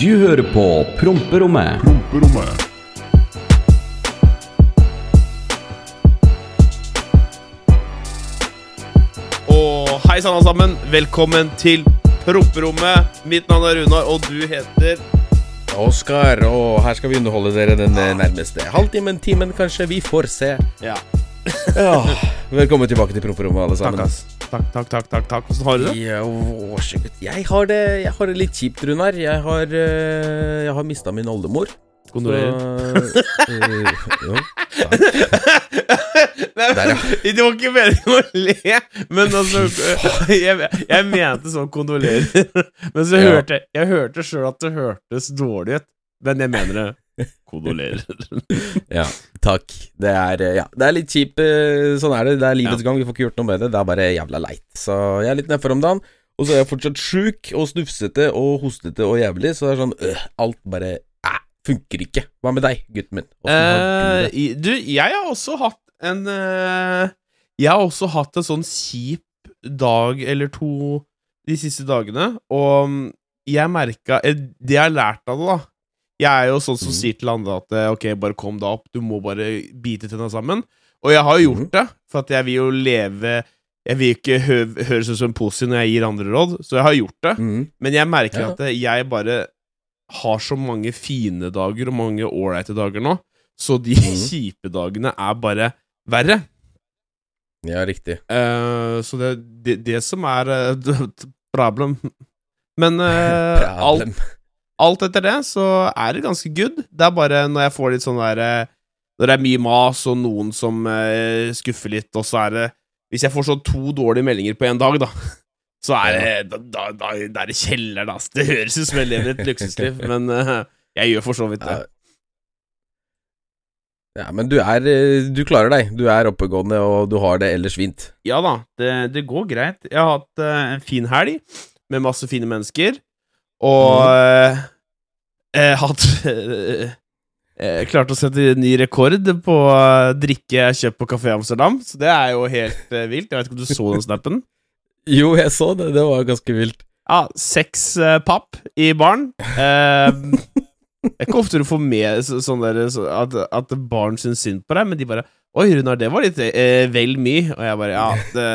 Du hører på Promperommet. Promperommet. Og hei sann alle sammen, velkommen til Promperommet. Mitt navn er Runar, og du heter Oskar, og her skal vi underholde dere den eh, nærmeste halvtimen, timen kanskje. Vi får se. Ja. Ja, Velkommen tilbake til promperommet, alle Takk, sammen. ass. Takk, takk, takk. takk, takk. Hvordan har du det? Ja, å, jeg, har det, jeg har det litt kjipt, Runar. Jeg har, uh, jeg har mista min oldemor. Kondolerer. Så, eh, jo, Nei, Der, ja. Det var ikke meningen å le, men altså Jeg, jeg mente sånn kondolerer. Men så Ja. hørte Jeg hørte sjøl at det hørtes dårlig ut, men jeg mener det. Kondolerer. ja, takk. Det er, ja, det er litt kjipt. eh, Sånn er det. Det er livets Ja. gang. Vi får ikke gjort noe med det. Det er bare jævla leit. Så jeg er litt nedfor om dagen. Og så er jeg fortsatt sjuk og snufsete og hostete og jævlig, så det er sånn øh, Alt bare øh, funker ikke. Hva med deg, gutten min? Eh, du, jeg har også hatt en øh, Jeg har også hatt en sånn kjip dag eller to de siste dagene, og mm, jeg merka eh, Det jeg har lært av det, da Jeg er jo sånn som Mhm. sier til andre at eh, ok, bare kom deg opp, du må bare bite tenna sammen. Og jeg har jo gjort Mhm. det, for at jeg vil jo leve Jeg vil ikke hø høres ut som en posi når jeg gir andre råd, så jeg har gjort det. Mm. Men jeg merker at jeg bare har så mange fine dager og mange ålreite dager nå, så de mm. kjipe dagene er bare verre. Ja, riktig. Uh, så det er det, det som er uh, problem. Men eh, alt. Alt etter det så er det ganske good. Det er bare når jeg får litt sånn derre Når det er mye mas og noen som eh, skuffer litt, og så er det Hvis jeg får sånn to dårlige meldinger på en dag, da så er det Da, da, da, da er det kjelleren, ass. Det høres ut som jeg lever et luksusliv, men eh, jeg gjør for så vidt det. Ja. Ja, men du er eh, Du klarer deg. Du er oppegående, og du har det ellers fint. Ja da, det, det går greit. Jeg har hatt eh, en fin helg med masse fine mennesker, og eh, jeg hatt eh, Jeg klarte å sette ny rekord på eh, drikke kjøpt på Kafé Amsterdam, så det er jo helt eh, vilt. Jeg vet ikke om du så den snappen? Jo, jeg så det. Det var ganske vilt. Ja, seks eh, papp i baren. Eh, det er ikke ofte du får med sånn der, så, at, at barn syns synd på deg, men de bare Oi, Runar, det var litt eh, vel mye. Og jeg bare Ja, det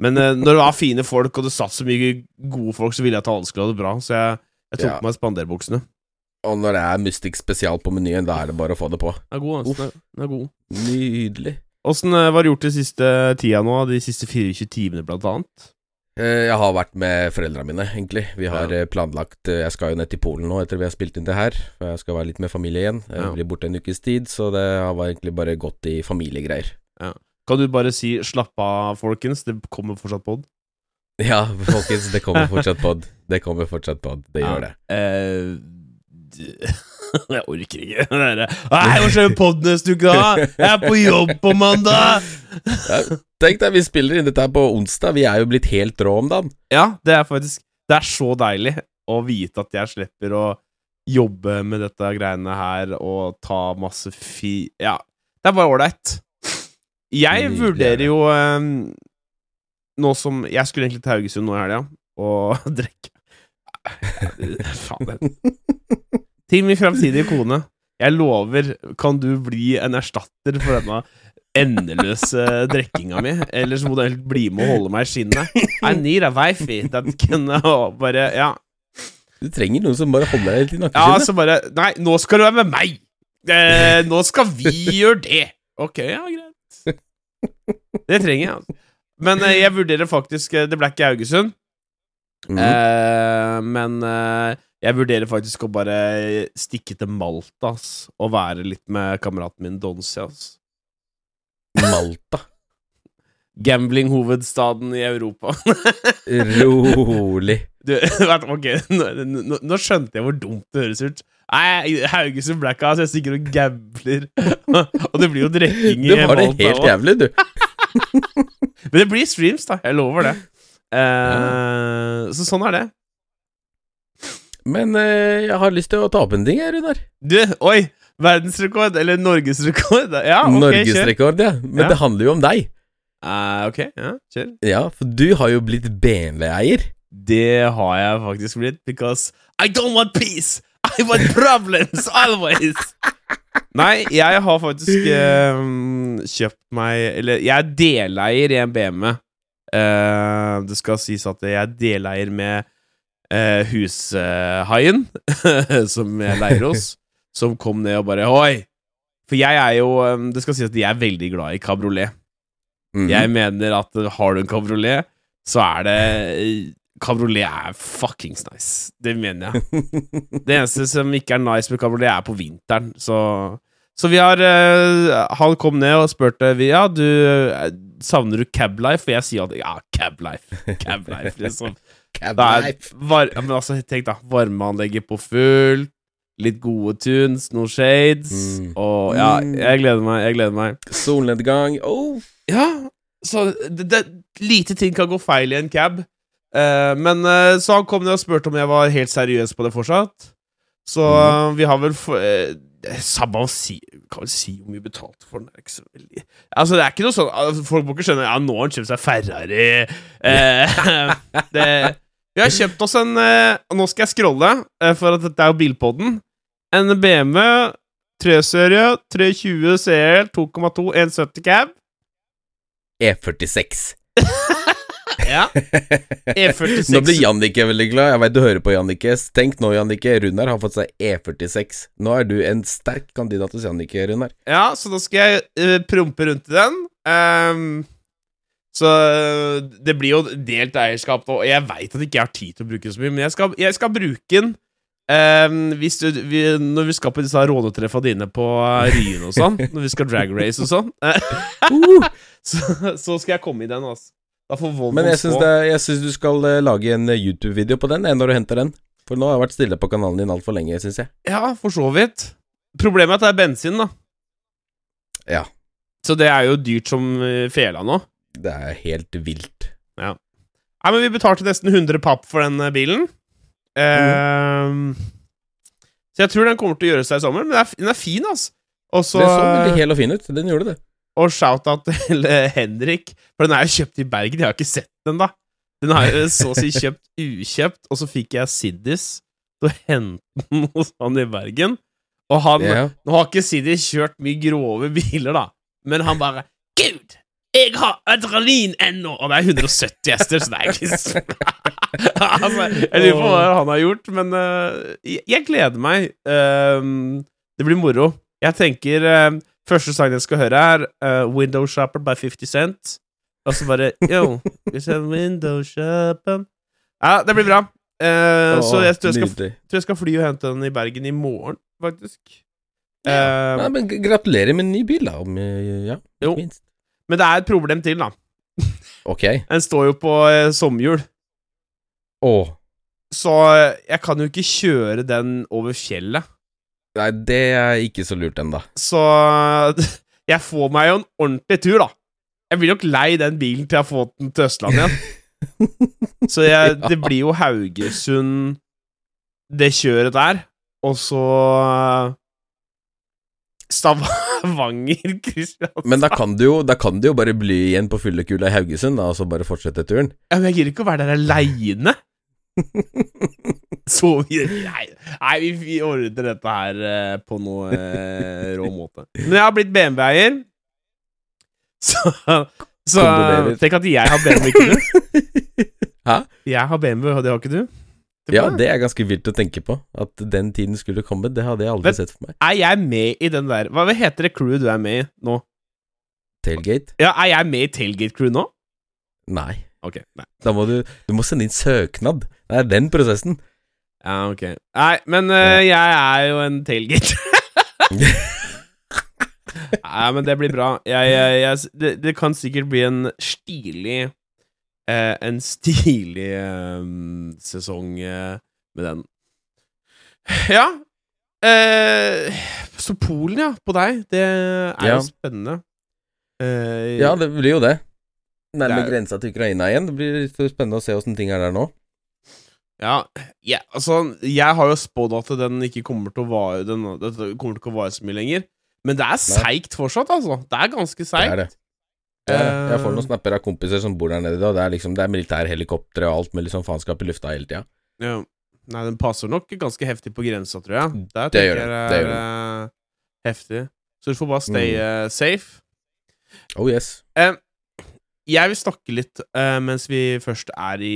Men eh, når det var fine folk, og det satt så mye gode folk, så ville jeg at alle skulle ha det bra, så jeg, jeg tok Ja. meg spanderbuksene. Og når det er Mystic spesial på menyen, da er det bare å få det på. Den er god, altså. Den er- god. Nydelig. Åssen eh, var det gjort de siste tida nå, de siste 24 timene, blant annet? Eh, Jeg har vært med foreldra mine, egentlig. Vi har Ja. planlagt Jeg skal jo ned til Polen nå etter vi har spilt inn det her. Jeg skal være litt med familie igjen. Jeg blir borte en ukes tid, så det har egentlig bare gått i familiegreier. Kan du bare si 'slapp av, folkens'? Det kommer fortsatt pod. Ja, folkens, det kommer fortsatt pod. Det kommer fortsatt pod. Det gjør det. D- jeg orker ikke Nei, hva skjer med poden neste uke, da? Jeg er på jobb på mandag! Tenk deg, vi spiller inn dette her på onsdag. Vi er jo blitt helt rå om dagen. Ja, det er faktisk Det er så deilig å vite at jeg slipper å jobbe med dette greiene her og ta masse fi... Ja, det er bare ålreit. Jeg vurderer jo eh, Nå som Jeg skulle egentlig til Haugesund nå i helga og drikke Faen, Til min framtidige kone. Jeg lover, kan du bli en erstatter for denne endeløse drikkinga mi? Eller så må du helt bli med og holde meg i skinnet. I need a wifey that can bare Ja, Du trenger noen som bare holder deg litt i ja nakkeskinnet. så bare Nei, nå skal du være med meg! Eh, nå skal vi gjøre det! Ok, ja, greit. Det trenger jeg, altså. Men eh, jeg vurderer faktisk eh, Det ble ikke Haugesund. Mm. Eh, men eh, jeg vurderer faktisk å bare stikke til Malta ass, og være litt med kameraten min Donsi. Malta. Gambling-hovedstaden i Europa. Rolig. Du, ok, nå, nå, nå skjønte jeg hvor dumt det høres ut. Nei, Haugesund Blacka, så jeg stikker og gambler. og det blir jo drikking i Du har det helt jævlig, du. Men det blir streams, da. Jeg lover det. Eh, Så sånn er det. Men uh, jeg har lyst til å ta opp en ting, jeg, Runar. Du, oi! Verdensrekord, eller norgesrekord. Ja, ok. Norgesrekord, ja. Men Ja. det handler jo om deg. Uh, ok, ja, kjør. Ja, for du har jo blitt BMW-eier. Det har jeg faktisk blitt, because I don't want peace! I want problems always! Nei, jeg har faktisk eh, kjøpt meg Eller jeg er deleier i en BMW. Eh, det skal sies at jeg er deleier med eh, hushaien, som jeg leier hos, som kom ned og bare Oi! For jeg er jo eh, Det skal sies at jeg er veldig glad i kabriolet. -hmm. Jeg mener at eh, har du en kabriolet, så er det Kabriolet er fuckings nice. Det mener jeg. Det eneste som ikke er nice med kabriolet, er på vinteren. Så, så vi har uh, Han kom ned og spurte vi, Ja, du eh, Savner du cablife? Og jeg sier at ja, cablife. Cablife, liksom. Cab var, men altså, tenk da Varmeanlegget på full Litt gode tunes, no shades Mm. Og ja, Mm. jeg gleder meg Jeg gleder meg Solnedgang. Oh. Ja, så det, det, Lite ting kan gå feil i en cab Eh, Men uh, så han kom ned og spurte om jeg var helt seriøs på det fortsatt Så mm. eh, vi har vel for, uh, å si Kan vel si hvor mye betalte for den Det er veldig Altså det er ikke noe sånn Folk må ikke skjønne Ja, nå har han kjøpt seg Ferrari det, Vi har kjøpt oss en Nå skal jeg scrolle For at dette er jo bilpodden En BMW 3-serie 320 CL 2,2 170 cab E46. Ja E46 Nå blir Jannicke veldig glad. Jeg veit du hører på Jannicke. Tenk nå, Jannicke. Runar har fått seg E46. Nå er du en sterk kandidat hos Jannicke, Runar. Ja, så da skal jeg uh, prompe rundt i den. Um, så eh, det blir jo delt eierskap, og jeg veit at jeg ikke har tid til å bruke den så mye, men jeg skal, jeg skal bruke den Um, du, vi, når vi skal på disse rånetreffa dine på eh, Ryen og sånn, når vi skal drag race og sånn, så, så skal jeg komme i den, altså. Men jeg syns, det, jeg syns du skal eh, lage en eh, YouTube-video på den eh, når du henter den. For nå har jeg vært stille på kanalen din altfor lenge, syns jeg. Ja, for så vidt. Problemet er at det er bensin, da. Ja. Så det er jo dyrt som fela nå. Det er helt vilt. Ja. Nei, men vi betalte nesten 100 papp for den bilen. bilen. Uh, så jeg tror den kommer til å gjøre seg i sommer. Men den er, den er fin, altså. Også, det så veldig hel og fin ut. Den gjorde det. Og shout-out til eh, Henrik, for den er jo kjøpt i Bergen. Jeg har ikke sett den, da. Den har jeg så å si kjøpt ukjøpt, og så fikk jeg Siddis til å hente den hos han i Bergen. Og han yeah. Nå har ikke Siddis kjørt mye grove biler, da, men han bare Gud! Jeg har adrenalin ennå! Og det er 170 hester, så det er ikke så altså, Jeg lurer på hva han har gjort, men uh, jeg, jeg gleder meg. Uh, det blir moro. Jeg tenker eh, Første sangen jeg skal høre, er uh, Window Shopper by 50 Cent. Og så bare Yo, it's a window shopper Ja, det blir bra. Uh, oh, så jeg tror jeg, skal, tror jeg skal fly og hente den i Bergen i morgen, faktisk. Ja. Eh, Nei, men gratulerer med en ny bil, da. Om, ja, Jo. minst. men det er et problem til, da. Ok. Den står jo på eh, sommerhjul. Oh. Så jeg kan jo ikke kjøre den over fjellet. Nei, det er ikke så lurt ennå. Så jeg får meg jo en ordentlig tur, da. Jeg blir nok lei den bilen til jeg har fått den til Østlandet igjen. Så jeg, det blir jo Haugesund, det kjøret der, og så Stavanger, Kristiansand Men da kan, du jo, da kan du jo bare bli igjen på fyllekula i Haugesund, da, og så bare fortsette turen. Ja, Men jeg gidder ikke å være der aleine. Så vi Nei, nei vi, vi ordner dette her eh, på noe eh, rå måte. Men jeg har blitt BMW-eier, så, så Tenk at jeg har BMW, ikke du. Hæ? Jeg har BMW, og det har ikke du. Ja, det er ganske vilt å tenke på. At den tiden skulle komme, det hadde jeg aldri Men- sett for meg. Er jeg med i den der Hva heter det crewet du er med i nå? Tailgate? Ja, Er jeg med i Tailgate Crew nå? Nei. Ok, nei. Da må du Du må sende inn søknad. Det er den prosessen. Ja, ok. Nei, men eh, jeg er jo en tailgate. Nei, men det blir bra. Jeg, jeg, jeg, det, det kan sikkert bli en stilig uh, En stilig um, sesong uh, med den. Ja. Så Polen, ja. På deg. Det er Ja. jo spennende. Ja, det blir jo det. Nærme grensa til Ukraina igjen. Det blir spennende å se åssen ting er der nå. Ja, yeah, altså Jeg har jo spådd at den ikke kommer til å vare den, Dette kommer til å vare så mye lenger. Men det er seigt fortsatt, altså. Det er ganske Det seigt. er det. Jeg, jeg får noen snapper av kompiser som bor der nede, og det er liksom Det er militærhelikoptre og alt med sånn faenskap i lufta hele tida. Ja. Nei, den passer nok ganske heftig på grensa, tror jeg. Der Det gjør den. det, det det gjør eh, heftig. Så du får bare stay Mm. eh, safe. Oh yes. Eh, jeg vil snakke litt, uh, mens vi først er i,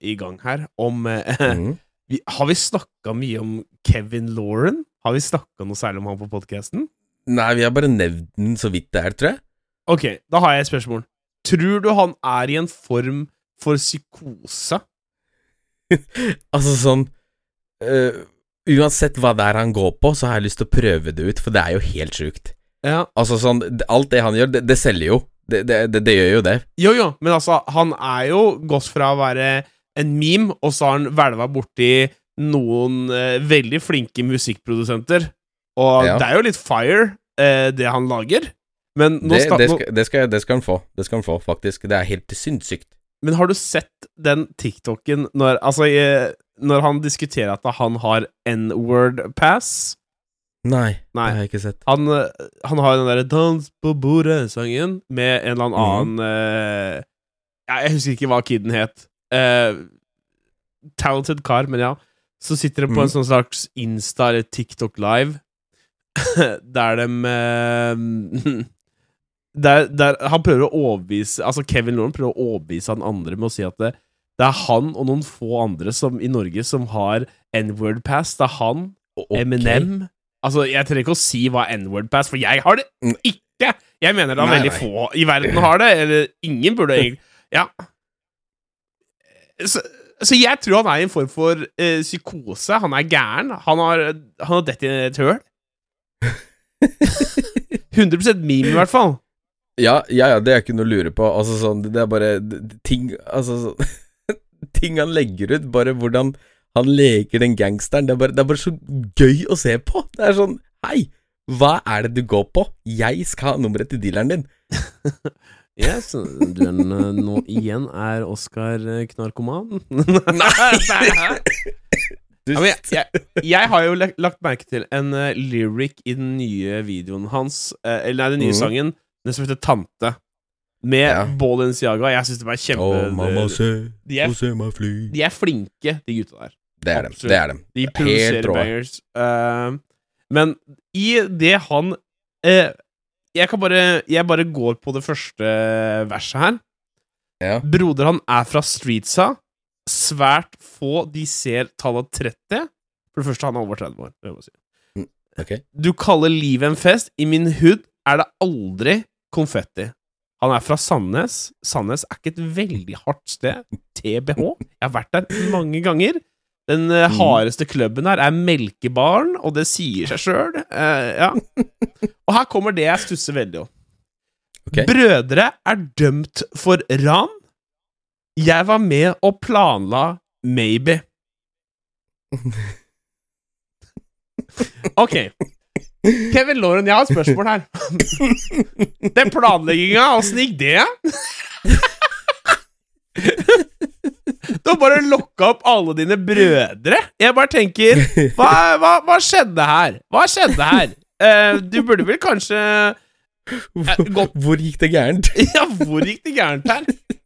i gang her, om uh, mm. vi, Har vi snakka mye om Kevin Lauren? Har vi snakka noe særlig om han på podkasten? Nei, vi har bare nevnt den så vidt det er, tror jeg. Ok, da har jeg et spørsmål. Tror du han er i en form for psykose? Altså sånn uh, Uansett hva det er han går på, så har jeg lyst til å prøve det ut, for det er jo helt sjukt. Ja. Altså sånn Alt det han gjør, det, det selger jo. Det, det, det, det gjør jo det. Jo, jo, men altså, han er jo gått fra å være en meme, og så har han hvelva borti noen eh, veldig flinke musikkprodusenter. Og Ja. det er jo litt fire, eh, det han lager. Men, nå Det, skal, skal, det skal han få. Det skal han få, faktisk. Det er helt sinnssykt. men har du sett den TikToken når Altså, eh, når han diskuterer at han har N-word pass? Nei, Nei. det har jeg ikke sett. Han, eh, han har den derre 'Dans på bordet'-sangen med en eller Mhm. annen mm. uh, Jeg husker ikke hva kiden het. Uh, talented kar, men ja. Så sitter de på en Mhm. sånn slags Insta- eller TikTok Live, der de uh, der, der Han prøver å overbevise Altså Kevin Lauren prøver å overbevise han andre med å si at det, det er han og noen få andre som, i Norge som har N-word pass. Det er han okay. Eminem Altså, jeg trenger ikke å si hva N-word pass, for jeg har det Mm. ikke! Jeg mener da veldig få i verden har det, eller ingen burde egentlig Ja. Så, så jeg tror han er i en form for uh, psykose. Han er gæren. Han har, han har dett i et høl. 100% meme, i hvert fall. Ja, ja, ja, det er ikke noe å lure på. Altså sånn, det er bare ting Altså sånn Ting han legger ut, bare hvordan han leker den gangsteren. Det er, bare, det er bare så gøy å se på. Det er sånn Hei, hva er det du går på? Jeg skal ha nummeret til dealeren din. Yes, du er nå igjen er Oskar eh, knarkoman. Du, Ja, jeg, jeg, jeg har jo lagt, lagt merke til en uh, lyric i den nye videoen hans, uh, eller nei, den nye mm. sangen, den som heter Tante, med Ja. Balenciaga. Jeg syns det var kjempe Oh, mamma, se, de, er, se meg fly. de er flinke, de gutta der. Det er dem. Det er dem. De produserer bangers. Uh, men i det han uh, Jeg kan bare Jeg bare går på det første verset her. Ja. Broder han er fra streetsa. Svært få de ser tallet 30. For det første, han er over 30 år. det må jeg si. Okay. Du kaller livet en fest. I min hood er det aldri konfetti. Han er fra Sandnes. Sandnes er ikke et veldig hardt sted. TBH. Jeg har vært der mange ganger. Den eh, Mm. hardeste klubben her er Melkebaren, og det sier seg sjøl. ja. Og her kommer det jeg stusser veldig om. Okay. Brødre er dømt for ran. Jeg var med og planla Maybe. Ok. Kevin Lauren, jeg har et spørsmål her. Den planlegginga, åssen gikk det? Du har bare lokka opp alle dine brødre. Jeg bare tenker Hva, hva, hva skjedde her? Hva skjedde her? Uh, du burde vel kanskje Hvor, godt. hvor gikk det gærent? Ja, hvor gikk det gærent her?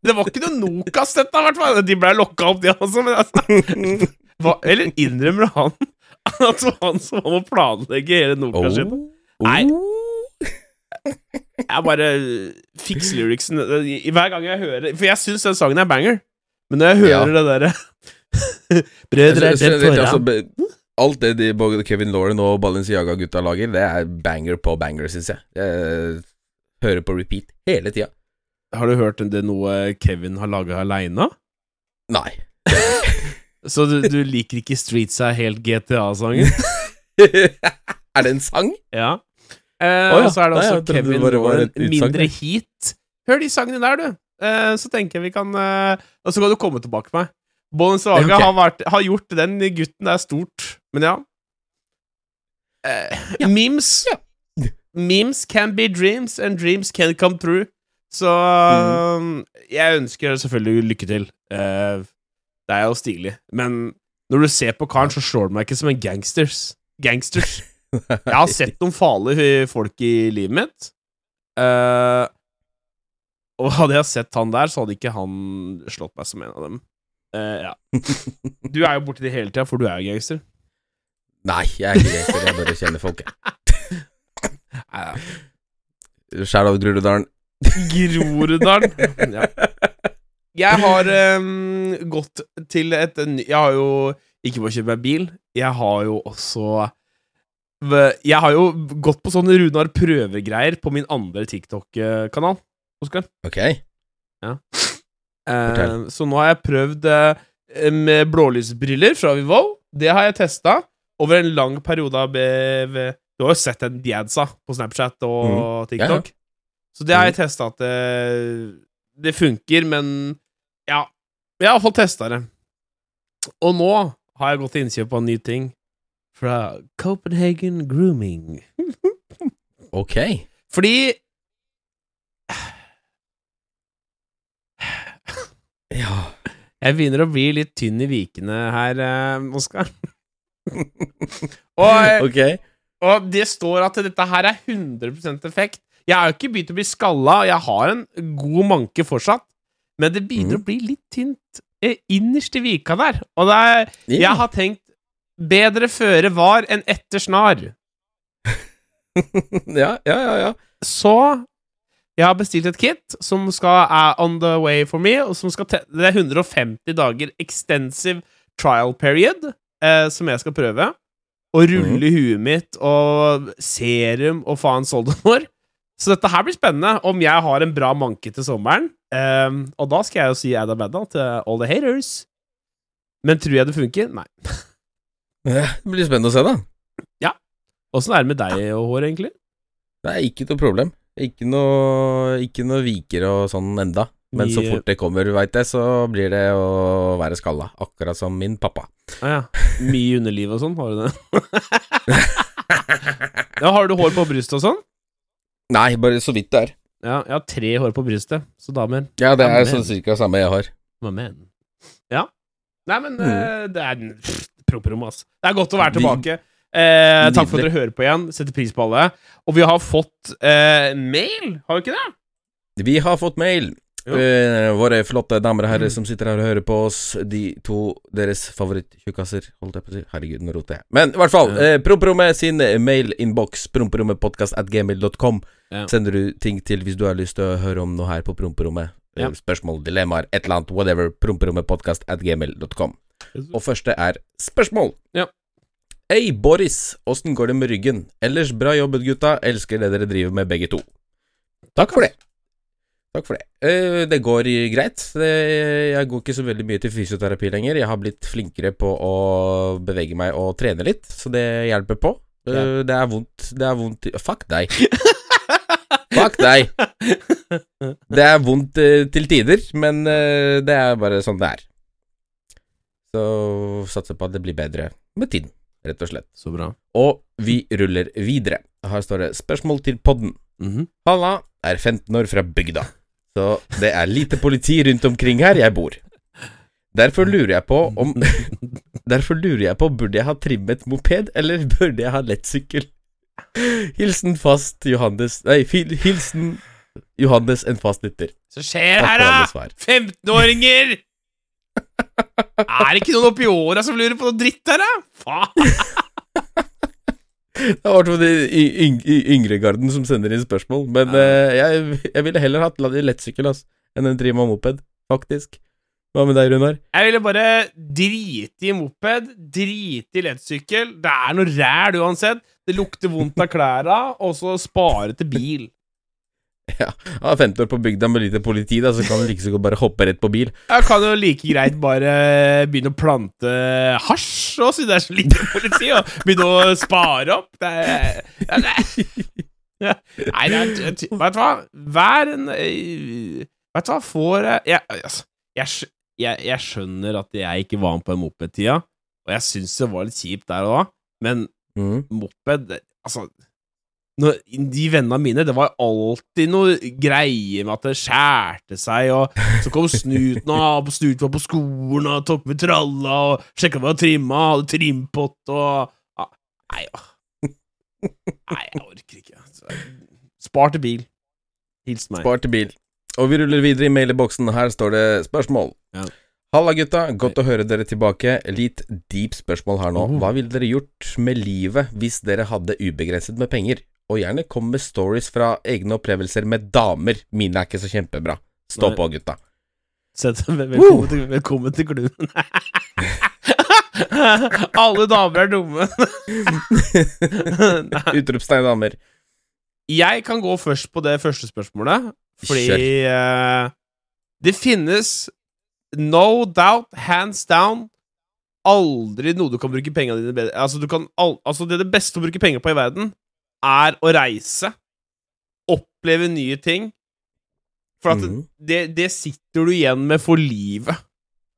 Det var ikke noe Nokas, dette, i hvert fall. De ble lokka opp, de også, men altså hva, Eller innrømmer han at det var han som var med å planlegge hele Nokas-skipet? Nei. Jeg bare Fiks lyricsen Hver gang jeg hører For jeg syns den sangen er banger, men når jeg hører det derre Brødre Altså, er rett foran altså, alt det de, både Kevin Lauren og Balenciaga-gutta lager, det er banger på banger, syns jeg. Jeg hører på repeat hele tida. Har du hørt det noe Kevin har laga aleine? Nei. Så du, du liker ikke Streets er helt GTA-sangen? er det en sang? Ja. Eh, oh, ja. Og så er det også Nei, det Kevin Lauren, Mindre sang. Heat. Hør de sangene der, du. Eh, så tenker jeg vi kan eh, Og så kan du komme tilbake med meg. Balenciaga Ja, okay. har, vært, har gjort den gutten der stort, men ja. Eh, Memes Memes can be dreams, and dreams can come true. Så Mm. jeg ønsker selvfølgelig lykke til. Uh, det er jo stilig. Men når du ser på karen, så slår det meg ikke som en gangsters. Gangsters. Jeg har sett noen farlige folk i livet mitt. Eh, Og hadde jeg sett han der, så hadde ikke han slått meg som en av dem. Uh, ja. Du er jo borti det hele tida, for du er jo gangster. Nei, jeg er ikke gangster, jeg bare kjenner folk. Skjær av Groruddalen. Groruddalen. Ja. Jeg har um, gått til et nytt Jeg har jo ikke bare kjøpt meg bil, jeg har jo også Jeg har jo gått på sånne Runar prøvegreier på min andre TikTok-kanal, Oskar. Ok. Eh, Fortell. så nå har jeg prøvd eh, med blålysbriller fra Vivo. Det har jeg testa over en lang periode av Du har jo sett den Diadsa på Snapchat og TikTok. Så det har jeg testa at det, det funker, men ja Jeg har iallfall testa det. Og nå har jeg gått til innkjøp av en ny ting fra Copenhagen Grooming. Ok. Fordi Ja. Jeg begynner å bli litt tynn i vikene her, eh, Oskar. og, Ok. og det står at dette her er 100 effekt. Jeg har jo ikke begynt å bli skalla, og jeg har en god manke fortsatt, men det begynner mm. å bli litt tynt eh, innerst i vika der. Og er, jeg har tenkt bedre føre var enn etter snar. ja, ja, ja, ja. Så jeg har bestilt et kit som skal, er on the way for me, og som skal Det er 150 dager extensive trial period eh, som jeg skal prøve. Og rulle i huet mitt og serum og faen oldemor. Så dette her blir spennende om jeg har en bra manke til sommeren. Ehm, og da skal jeg jo si Ada Badda til all the haters. Men tror jeg det funker? Nei. Det blir spennende å se, da. Åssen er det med deg og hår, egentlig? Det er ikke noe problem. Ikke noe, ikke noe viker og sånn enda. Men så fort det kommer, veit jeg, så blir det å være skalla. Akkurat som min pappa. Ah, ja. Mye underliv og sånn, har du det? ja, har du hår på brystet og sånn? Nei, bare så vidt det er. Ja, jeg har tre hår på brystet, så damer Ja, det er sånn cirka samme jeg har. Man. Ja. Nei, men Mm. eh, det er pff, promperom, ass. Det er godt å være tilbake. Eh, takk for at dere hører på igjen. Setter pris på alle. Og vi har fått eh, mail, har vi ikke det? Vi har fått mail. Eh, våre flotte damer og herrer Mm. som sitter her og hører på oss. De to deres favoritttjukkaser, holdt jeg på å si. Herregud, nå roter jeg. Men i hvert fall, Ja. eh, Promperommet sin mailinnboks, promperommetpodkast.gmail.com, Ja. sender du ting til hvis du har lyst til å høre om noe her på Promperommet. Eh, Ja. Spørsmål, dilemmaer, et eller annet, whatever. Promperommetpodkast.gmail.com. Og første er spørsmål. Ja. Hei, Boris. Åssen går det med ryggen? Ellers bra jobbet, gutta. Elsker det dere driver med, begge to. Takk for det. Takk for det. Uh, det går greit. Det, jeg går ikke så veldig mye til fysioterapi lenger. Jeg har blitt flinkere på å bevege meg og trene litt, så det hjelper på. Uh, Ja. Det er vondt Det er vondt Fuck deg. Fuck deg. Det er vondt uh, til tider, men det er bare sånn det er. Så satser på at det blir bedre med tiden, rett og slett. Så bra. Og vi ruller videre. Her står det 'Spørsmål til podden'. Mhm. Halla, er 15 år fra bygda. Så det er lite politi rundt omkring her jeg bor. Derfor lurer jeg på om Derfor lurer jeg på Burde jeg ha trimmet moped, eller burde jeg ha lettsykkel? Hilsen fast Johannes Nei, hilsen Johannes, en fast lytter. Så skjer det her, da? 15-åringer! Er det ikke noen oppi åra som lurer på noe dritt her, da? Faen! Det har vært de yngre yng- yngregarden som sender inn spørsmål, men Ja. eh, jeg, jeg ville heller hatt lettsykkel altså, enn en trimma moped, faktisk. Hva med deg, Runar? Jeg ville bare drite i moped, drite i lettsykkel. Det er noe ræl uansett. Det lukter vondt av klæra, og så spare til bil. Ja, 15 år på bygda med lite politi, da, så kan du like så godt bare hoppe rett på bil. Jeg kan jo like greit bare begynne å plante hasj òg, siden det er så lite politi, og begynne å spare opp. Det er, ja, det er ja. Nei, det er Vet du hva? Vær en Vet du hva, får jeg jeg, altså, jeg, jeg skjønner at jeg ikke var med på en mopedtida, og jeg syns det var litt kjipt der og da, men Mm. moped Altså når, De vennene mine, det var alltid noe greie med at det skjærte seg, og så kom snuten, og snuten var på skolen, og tok med tralla, og sjekka jeg var trimma, hadde trimpott, og ah, Nei, ja. Nei, jeg orker ikke. Så, Spar til bil. Hils meg. Spar til bil. Og vi ruller videre i mailboksen. Her står det spørsmål. Ja. Halla, gutta. Godt å høre dere tilbake. Litt deep spørsmål her nå. Oh. Hva ville dere gjort med livet hvis dere hadde ubegrenset med penger? Og gjerne kom med stories fra egne opplevelser med damer. Mine er ikke så kjempebra. Stå Nei. på, gutta. Sett, velkommen, til, velkommen til klubben. Alle damer er dumme. Utropstegn damer. jeg kan gå først på det første spørsmålet, fordi uh, det finnes no doubt, hands down, aldri noe du kan bruke pengene dine bedre Altså, du kan al altså det, det beste å bruke penger på i verden, er å reise. Oppleve nye ting. For at mm. det, det sitter du igjen med for livet.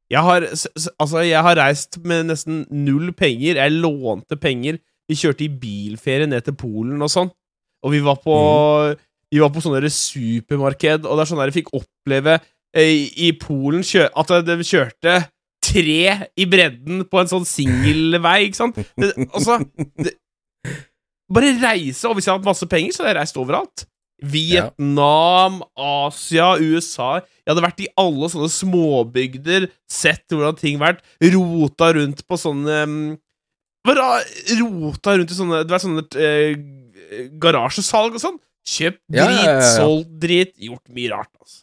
Jeg har, altså, jeg har reist med nesten null penger. Jeg lånte penger. Vi kjørte i bilferie ned til Polen og sånn. Og vi var på Vi var på sånne supermarked, og det er sånn der jeg fikk oppleve eh, i Polen at de kjørte tre i bredden på en sånn singelvei, ikke sant? Det, altså det, Bare reise. Og hvis jeg hadde hatt masse penger, så hadde jeg reist overalt. Vietnam, Asia, USA Jeg hadde vært i alle sånne småbygder, sett hvordan ting vært, rota rundt på sånne Bare rota rundt i sånne Det var sånne eh, garasjesalg og sånn. Kjøpt drit, Ja, ja, ja, solgt drit, gjort mye rart, altså.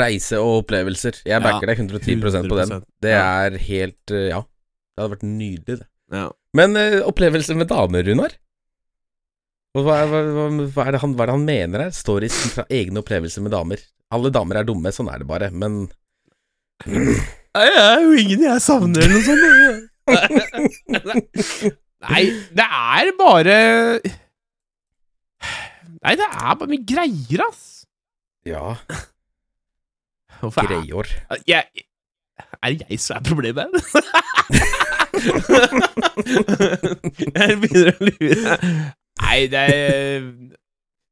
Reise og opplevelser. Jeg backer deg 110% på den. Det er helt eh, Ja. Det hadde vært nydelig, det. Ja. Men uh, opplevelser med damer, Runar? Hva, hva, hva, hva, er det han, hva er det han mener her? Stories fra egne opplevelser med damer. Alle damer er dumme, sånn er det bare, men Jeg er jo ingen jeg savner, eller noe sånt. Nei, det er bare Nei, det er bare mye greier, ass. Ja, Hvorfor er greier. jeg, Er det jeg som er problemet? jeg begynner å lure. Nei, det er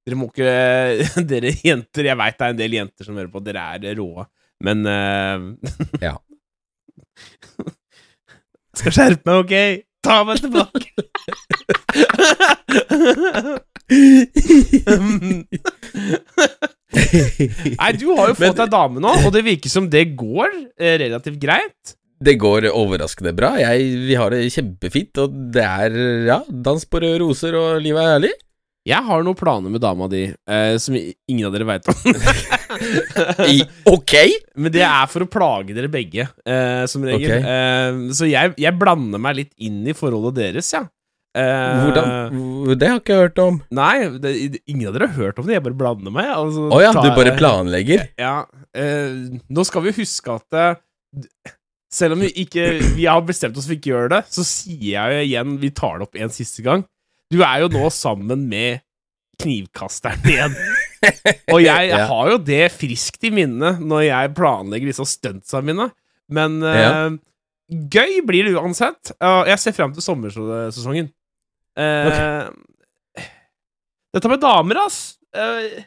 Dere må ikke Dere jenter Jeg veit det er en del jenter som hører på. Dere er rå. Men uh, Ja. Skal skjerpe meg, ok? Ta meg tilbake. Nei, du har jo fått deg dame nå, og det virker som det går eh, relativt greit. Det går overraskende bra. Jeg, vi har det kjempefint, og det er ja, dans på røde roser, og livet er herlig. Jeg har noen planer med dama di eh, som ingen av dere veit om. Ok! Men det er for å plage dere begge, eh, som regel. Okay. Eh, så jeg, jeg blander meg litt inn i forholdet deres, ja. Eh, Hvordan Det har jeg ikke hørt om. Nei, det, ingen av dere har hørt om det. Jeg bare blander meg. altså, Å ja, du bare planlegger? Ja. Eh, nå skal vi huske at eh, selv om vi ikke Vi har bestemt oss for ikke å gjøre det, så sier jeg jo igjen Vi tar det opp en siste gang. Du er jo nå sammen med knivkasteren igjen. Og jeg jeg har jo det friskt i minne når jeg planlegger disse stuntsa mine. Men uh, gøy blir det uansett. Og jeg ser frem til sommersesongen. Eh, Dette med damer, ass kan,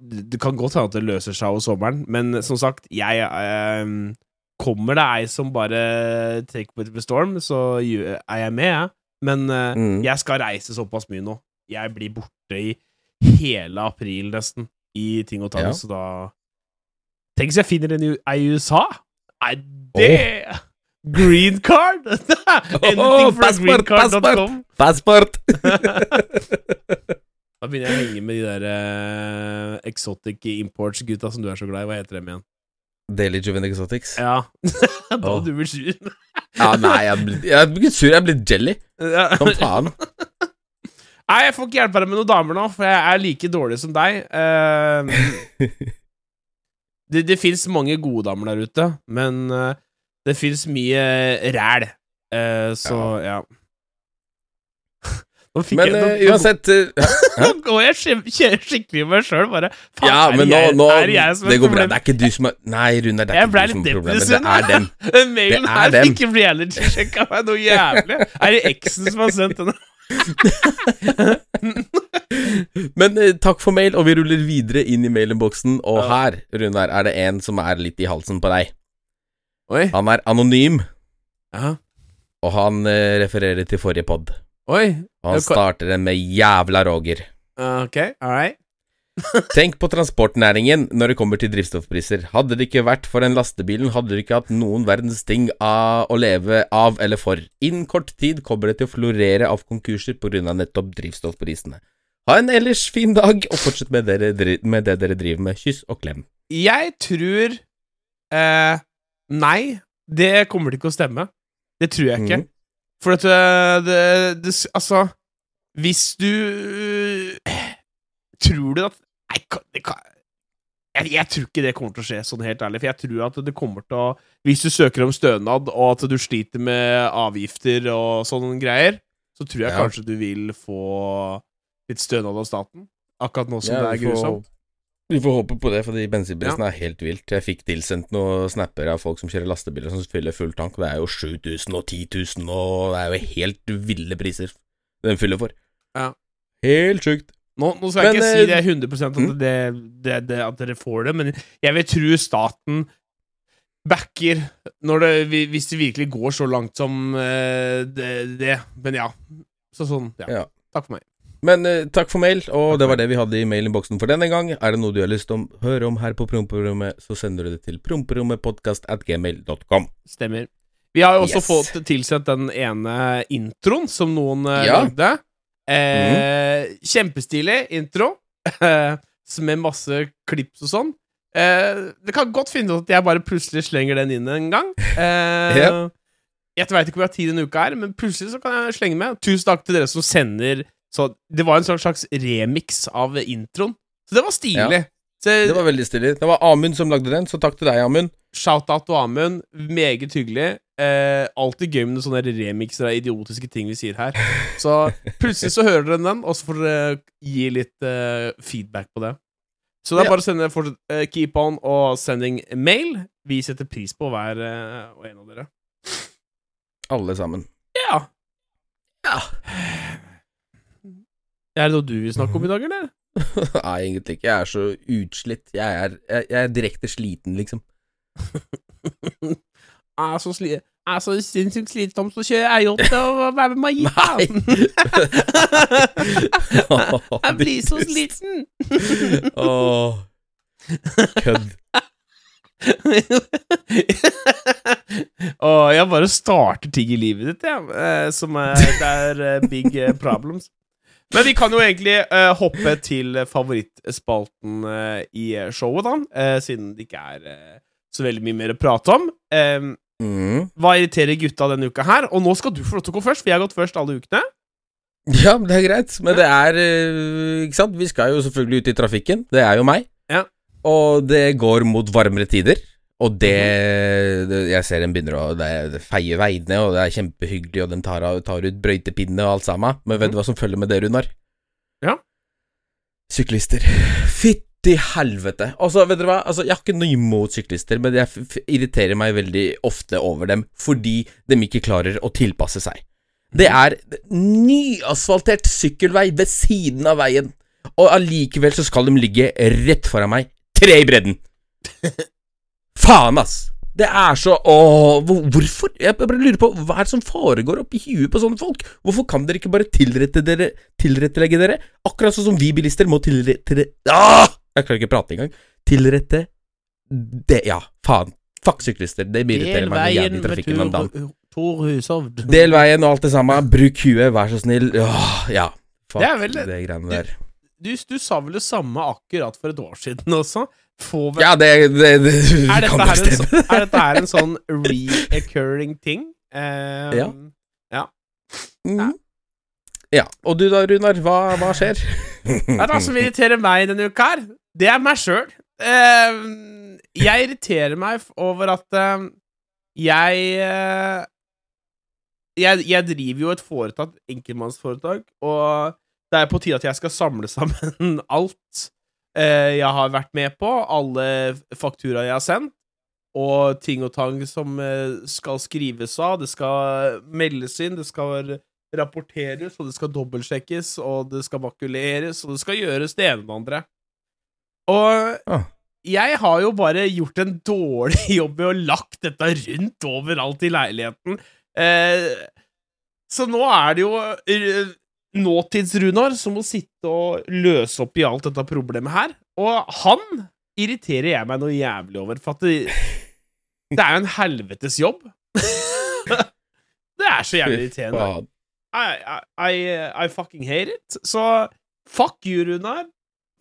Det kan godt hende at det løser seg over sommeren, men som sagt, jeg eh, Kommer det ei som bare take with the storm, så er jeg med, jeg. Men eh, Mm. jeg skal reise såpass mye nå. Jeg blir borte i hele april, nesten, i ting og tang, Ja. så da Tenk hvis jeg finner en i ei i USA! Er det Green card! Anything for a passport, Passport! Da begynner jeg å henge med de der uh, exotic imports-gutta som du er så glad i. Hva heter dem igjen? Daily Juven Exotics. Ja. da oh. du blir sur. Ja, nei, jeg blir, jeg blir sur. Jeg blir jelly. Ja. Som faen. Nei, jeg får ikke hjelpe deg med noen damer nå, for jeg er like dårlig som deg. Uh, det det fins mange gode damer der ute, men uh, det fins mye ræl. Uh, så ja. Fikk Men eh, uansett eh, nå går jeg kjører skikkelig med meg sjøl, bare. Faen, Ja, men nå, nå er jeg som Det går bra. Det er ikke du som er Nei, Rune, det er ikke du som er problemet. Det er dem. Den mailen er her dem. fikk reality-sjekka meg noe jævlig. Er det eksen som har sendt den? Men uh, takk for mail, og vi ruller videre inn i mailinnboksen. Og Ja. her, Runar, er det en som er litt i halsen på deg. Oi. Han er anonym, Aha. og han refererer til forrige pod. Oi. Og han starter den med 'jævla Roger'. Uh, ok, all right. Tenk på transportnæringen når det kommer til drivstoffpriser. Hadde det ikke vært for den lastebilen, hadde du ikke hatt noen verdens ting av å leve av eller for. Innen kort tid kommer det til å florere av konkurser pga. nettopp drivstoffprisene. Ha en ellers fin dag, og fortsett med, dere, med det dere driver med. Kyss og klem. Jeg tror eh, Nei, det kommer til ikke å stemme. Det tror jeg ikke. Mhm. For at det, det, det Altså, hvis du eh, Tror du at Nei, det kan jeg, jeg tror ikke det kommer til å skje, sånn helt ærlig. For jeg tror at det kommer til å Hvis du søker om stønad, og at du sliter med avgifter og sånne greier, så tror jeg Ja. kanskje du vil få litt stønad av staten. Akkurat nå som Ja, det er grusomt. Vi får håpe på det, fordi bensinprisen er helt vilt. Jeg fikk tilsendt noen snapper av folk som kjører lastebiler som fyller full tank. Det er jo 7000 og 10 000, og det er jo helt ville priser den fyller for. Ja. Helt sjukt. Nå, nå skal jeg Men, ikke eh, si det 100 at, mm. det, det, det, at dere får det, men jeg vil tro staten backer hvis det virkelig går så langt som eh, det, det. Men ja. Så sånn, ja. Ja. Takk for meg. Men uh, takk for mail, og det var det vi hadde i mailinnboksen for denne gang. Er det noe du har lyst til å høre om her på Promperommet, så sender du det til promperommetpodkastatgmail.com. Stemmer. Vi har jo også Yes. fått tilsendt den ene introen som noen uh, Ja. lagde. Eh, Kjempestilig intro, med masse klips og sånn. Eh, det kan godt finne ut at jeg bare plutselig slenger den inn en gang. Eh, yeah. Jeg veit ikke hvor jeg har tid denne uka, er men plutselig så kan jeg slenge med. Tusen takk til dere som sender så Det var en slags remix av introen. Så det var stilig. Så, Det var veldig stilig. Det var Amund som lagde den, så takk til deg, Amund. Shout-out til Amund. Meget hyggelig. Eh, alltid gøy med sånne remixer av idiotiske ting vi sier her. Så plutselig så hører dere den, og så får dere gi litt eh, feedback på det. Så det er Ja. bare å sende fortsatt, eh, keep on og sending mail. Vi setter pris på hver eh, og en av dere. Alle sammen. Ja. Ja. Er det noe du vil snakke om i dag, eller? Nei, egentlig ikke. Jeg er så utslitt. Jeg er, jeg, jeg er direkte sliten, liksom. Jeg er så, sli jeg er så sinnssykt slitsom, så kjører til å være med meg Magita. jeg blir så sliten. Åh. Kødd. Og jeg bare starter ting i livet ditt, jeg, ja, som er, det er eh, big eh, problems. Men vi kan jo egentlig uh, hoppe til favorittspalten uh, i showet, da, Uh, siden det ikke er så veldig mye mer å prate om. Eh, Mm. hva irriterer gutta denne uka her? Og nå skal du få lov til å gå først, for jeg har gått først alle ukene. Ja, det er greit, men det er Ikke sant, vi skal jo selvfølgelig ut i trafikken. Det er jo meg. Ja. Og det går mot varmere tider. Og det, det Jeg ser den begynner å det, det veiene, og det er kjempehyggelig, og den tar, tar ut brøytepinne og alt sammen. Men vet du hva som følger med det, Runar? Ja. Syklister. Fytti helvete. Altså, vet dere hva? Altså, jeg har ikke noe imot syklister, men jeg irriterer meg veldig ofte over dem fordi de ikke klarer å tilpasse seg. Det er nyasfaltert sykkelvei ved siden av veien, og allikevel så skal de ligge rett foran meg, tre i bredden. Faen, ass! Det er så Åh, hvorfor? Jeg bare lurer på hva er det som foregår oppi huet på sånne folk? Hvorfor kan dere ikke bare tilrette dere tilrettelegge dere? Akkurat sånn som vi bilister må tilrette ah! Jeg klarer ikke prate engang. Tilrette det Ja, faen. Fuck syklister. Det irriterer meg jævlig i trafikken om dagen. Tor Hushovd. Del veien og alt det samme. Bruk huet, vær så snill. Åh, ja. Fuck Det er vel- det greiene der. Du, du sa vel det samme akkurat for et år siden også? Få vel Ja, det, det, det er, dette kan det stemme. er dette her en sånn reoccurring ting? Um, Ja. Mm. Ja. Og du da, Runar? Hva, hva skjer? Det er det som irriterer meg denne uka her. Det er meg sjøl. Uh, jeg irriterer meg over at uh, jeg, uh, jeg Jeg driver jo et foretak, enkeltmannsforetak, og det er på tide at jeg skal samle sammen alt jeg har vært med på, alle fakturaer jeg har sendt, og ting og tang som eh, skal skrives av, det skal meldes inn, det skal rapporteres, og det skal dobbeltsjekkes, og det skal makuleres, og det skal gjøres det ene og det andre. Og Ah. jeg har jo bare gjort en dårlig jobb med å lagt dette rundt overalt i leiligheten. Eh, så nå er det jo eh, nåtids-Runar som må sitte og løse opp i alt dette problemet her. Og han irriterer jeg meg noe jævlig over, for at det, det er jo en helvetes jobb. det er så jævlig irriterende. I, I, I, fucking hate it. Så fuck you, Runar,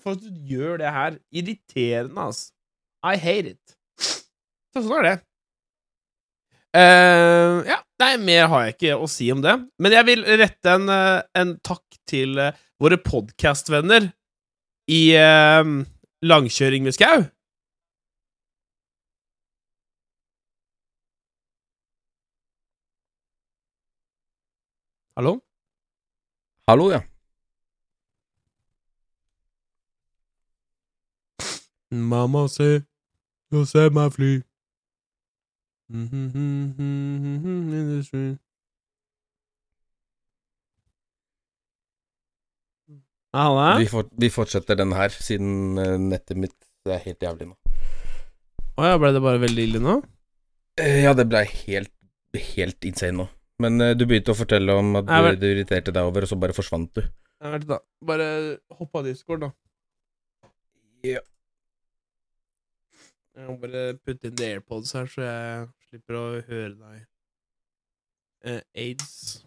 for at du gjør det her. Irriterende, ass. I hate it. Så sånn er det. Uh, ja, nei, mer har jeg ikke å si om det. Men jeg vil rette en, eh, en takk til eh, våre podkastvenner i eh, langkjøring med skau. Hallo? Hallo, ja. Mamma se, ser jeg meg fly. Halla? Vi, for, vi fortsetter den her, siden eh, nettet mitt er helt jævlig nå. Å ja, ble det bare veldig ille nå? Eh, Ja, det blei helt, helt insane nå. Men uh, du begynte å fortelle om at du, du irriterte deg over, og så bare forsvant du. Vent, da. Bare hopp av Discord, da. Ja. Jeg må bare putte inn airpods her, så jeg slipper å høre deg. Eh, aids.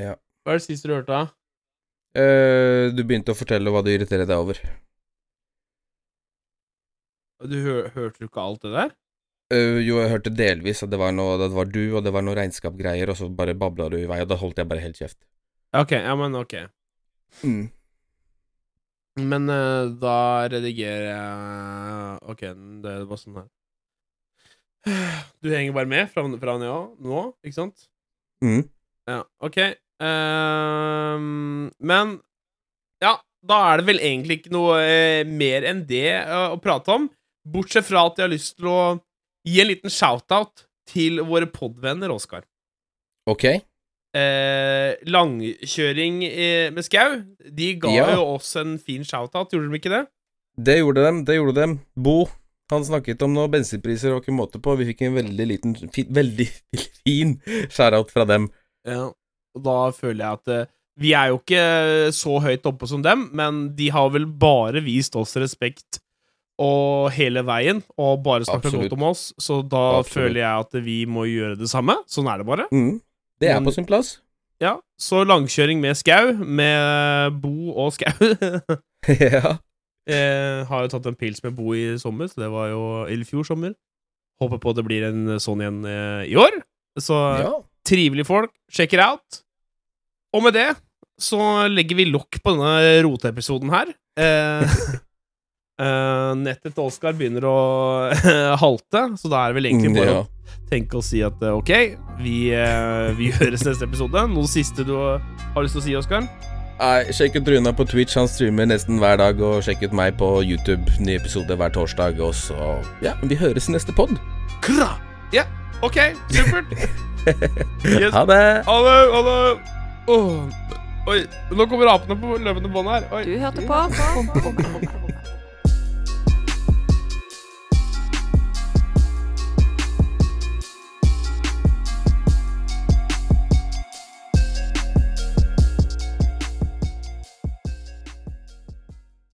Ja. Hva er det siste du hørte, da? Eh, du begynte å fortelle hva du irriterer deg over. Du hør, hørte du ikke alt det der? Eh, jo, jeg hørte delvis at det var noe Det var du, og det var noe regnskapgreier, og så bare babla du i vei, og da holdt jeg bare helt kjeft. Ok, ja, men ok. Mm. Men uh, da redigerer jeg Ok, det var sånn her. Du henger bare med fra, fra nå, nå, ikke sant? Mm. Ja, ok. Um, men Ja, da er det vel egentlig ikke noe eh, mer enn det uh, å prate om. Bortsett fra at jeg har lyst til å gi en liten shout-out til våre podvenner, Oskar. Ok. Eh, langkjøring eh, med skau. De ga Ja. jo oss en fin shout-out, gjorde de ikke det? Det gjorde dem, det gjorde dem. Bo, han snakket om noe bensinpriser og ikke måte på. Vi fikk en veldig liten, fi, veldig fin shout-out fra dem. Ja, og da føler jeg at eh, vi er jo ikke så høyt oppe som dem, men de har vel bare vist oss respekt og hele veien, og bare snakka Absolutt. godt om oss, så da Absolutt. føler jeg at vi må gjøre det samme. Sånn er det bare. Mm. Det er på sin plass. Ja, så langkjøring med skau, med Bo og skau. ja. Jeg har jo tatt en pils med Bo i sommer, så det var jo i fjor sommer. Håper på det blir en sånn igjen eh, i år. Så ja. trivelige folk. Check it out. Og med det så legger vi lokk på denne roteepisoden her. Eh, eh, nettet til Oskar begynner å halte, så da er det vel egentlig Mm, bare ja. å tenke og si at eh, ok, vi, uh, vi høres neste episode. Noe siste du har lyst til å si, Oskar? Nei, sjekk ut Runa på Twitch, han streamer nesten hver dag. Og sjekk ut meg på YouTube, ny episode hver torsdag. Og så Ja, vi høres i neste pod. Ja, Ja, ok, supert. Yes. Ha det! Ha det, ha det. Oh. Oi, nå kommer apene på løpende bånd her. Oi. Du hørte på Promperommet.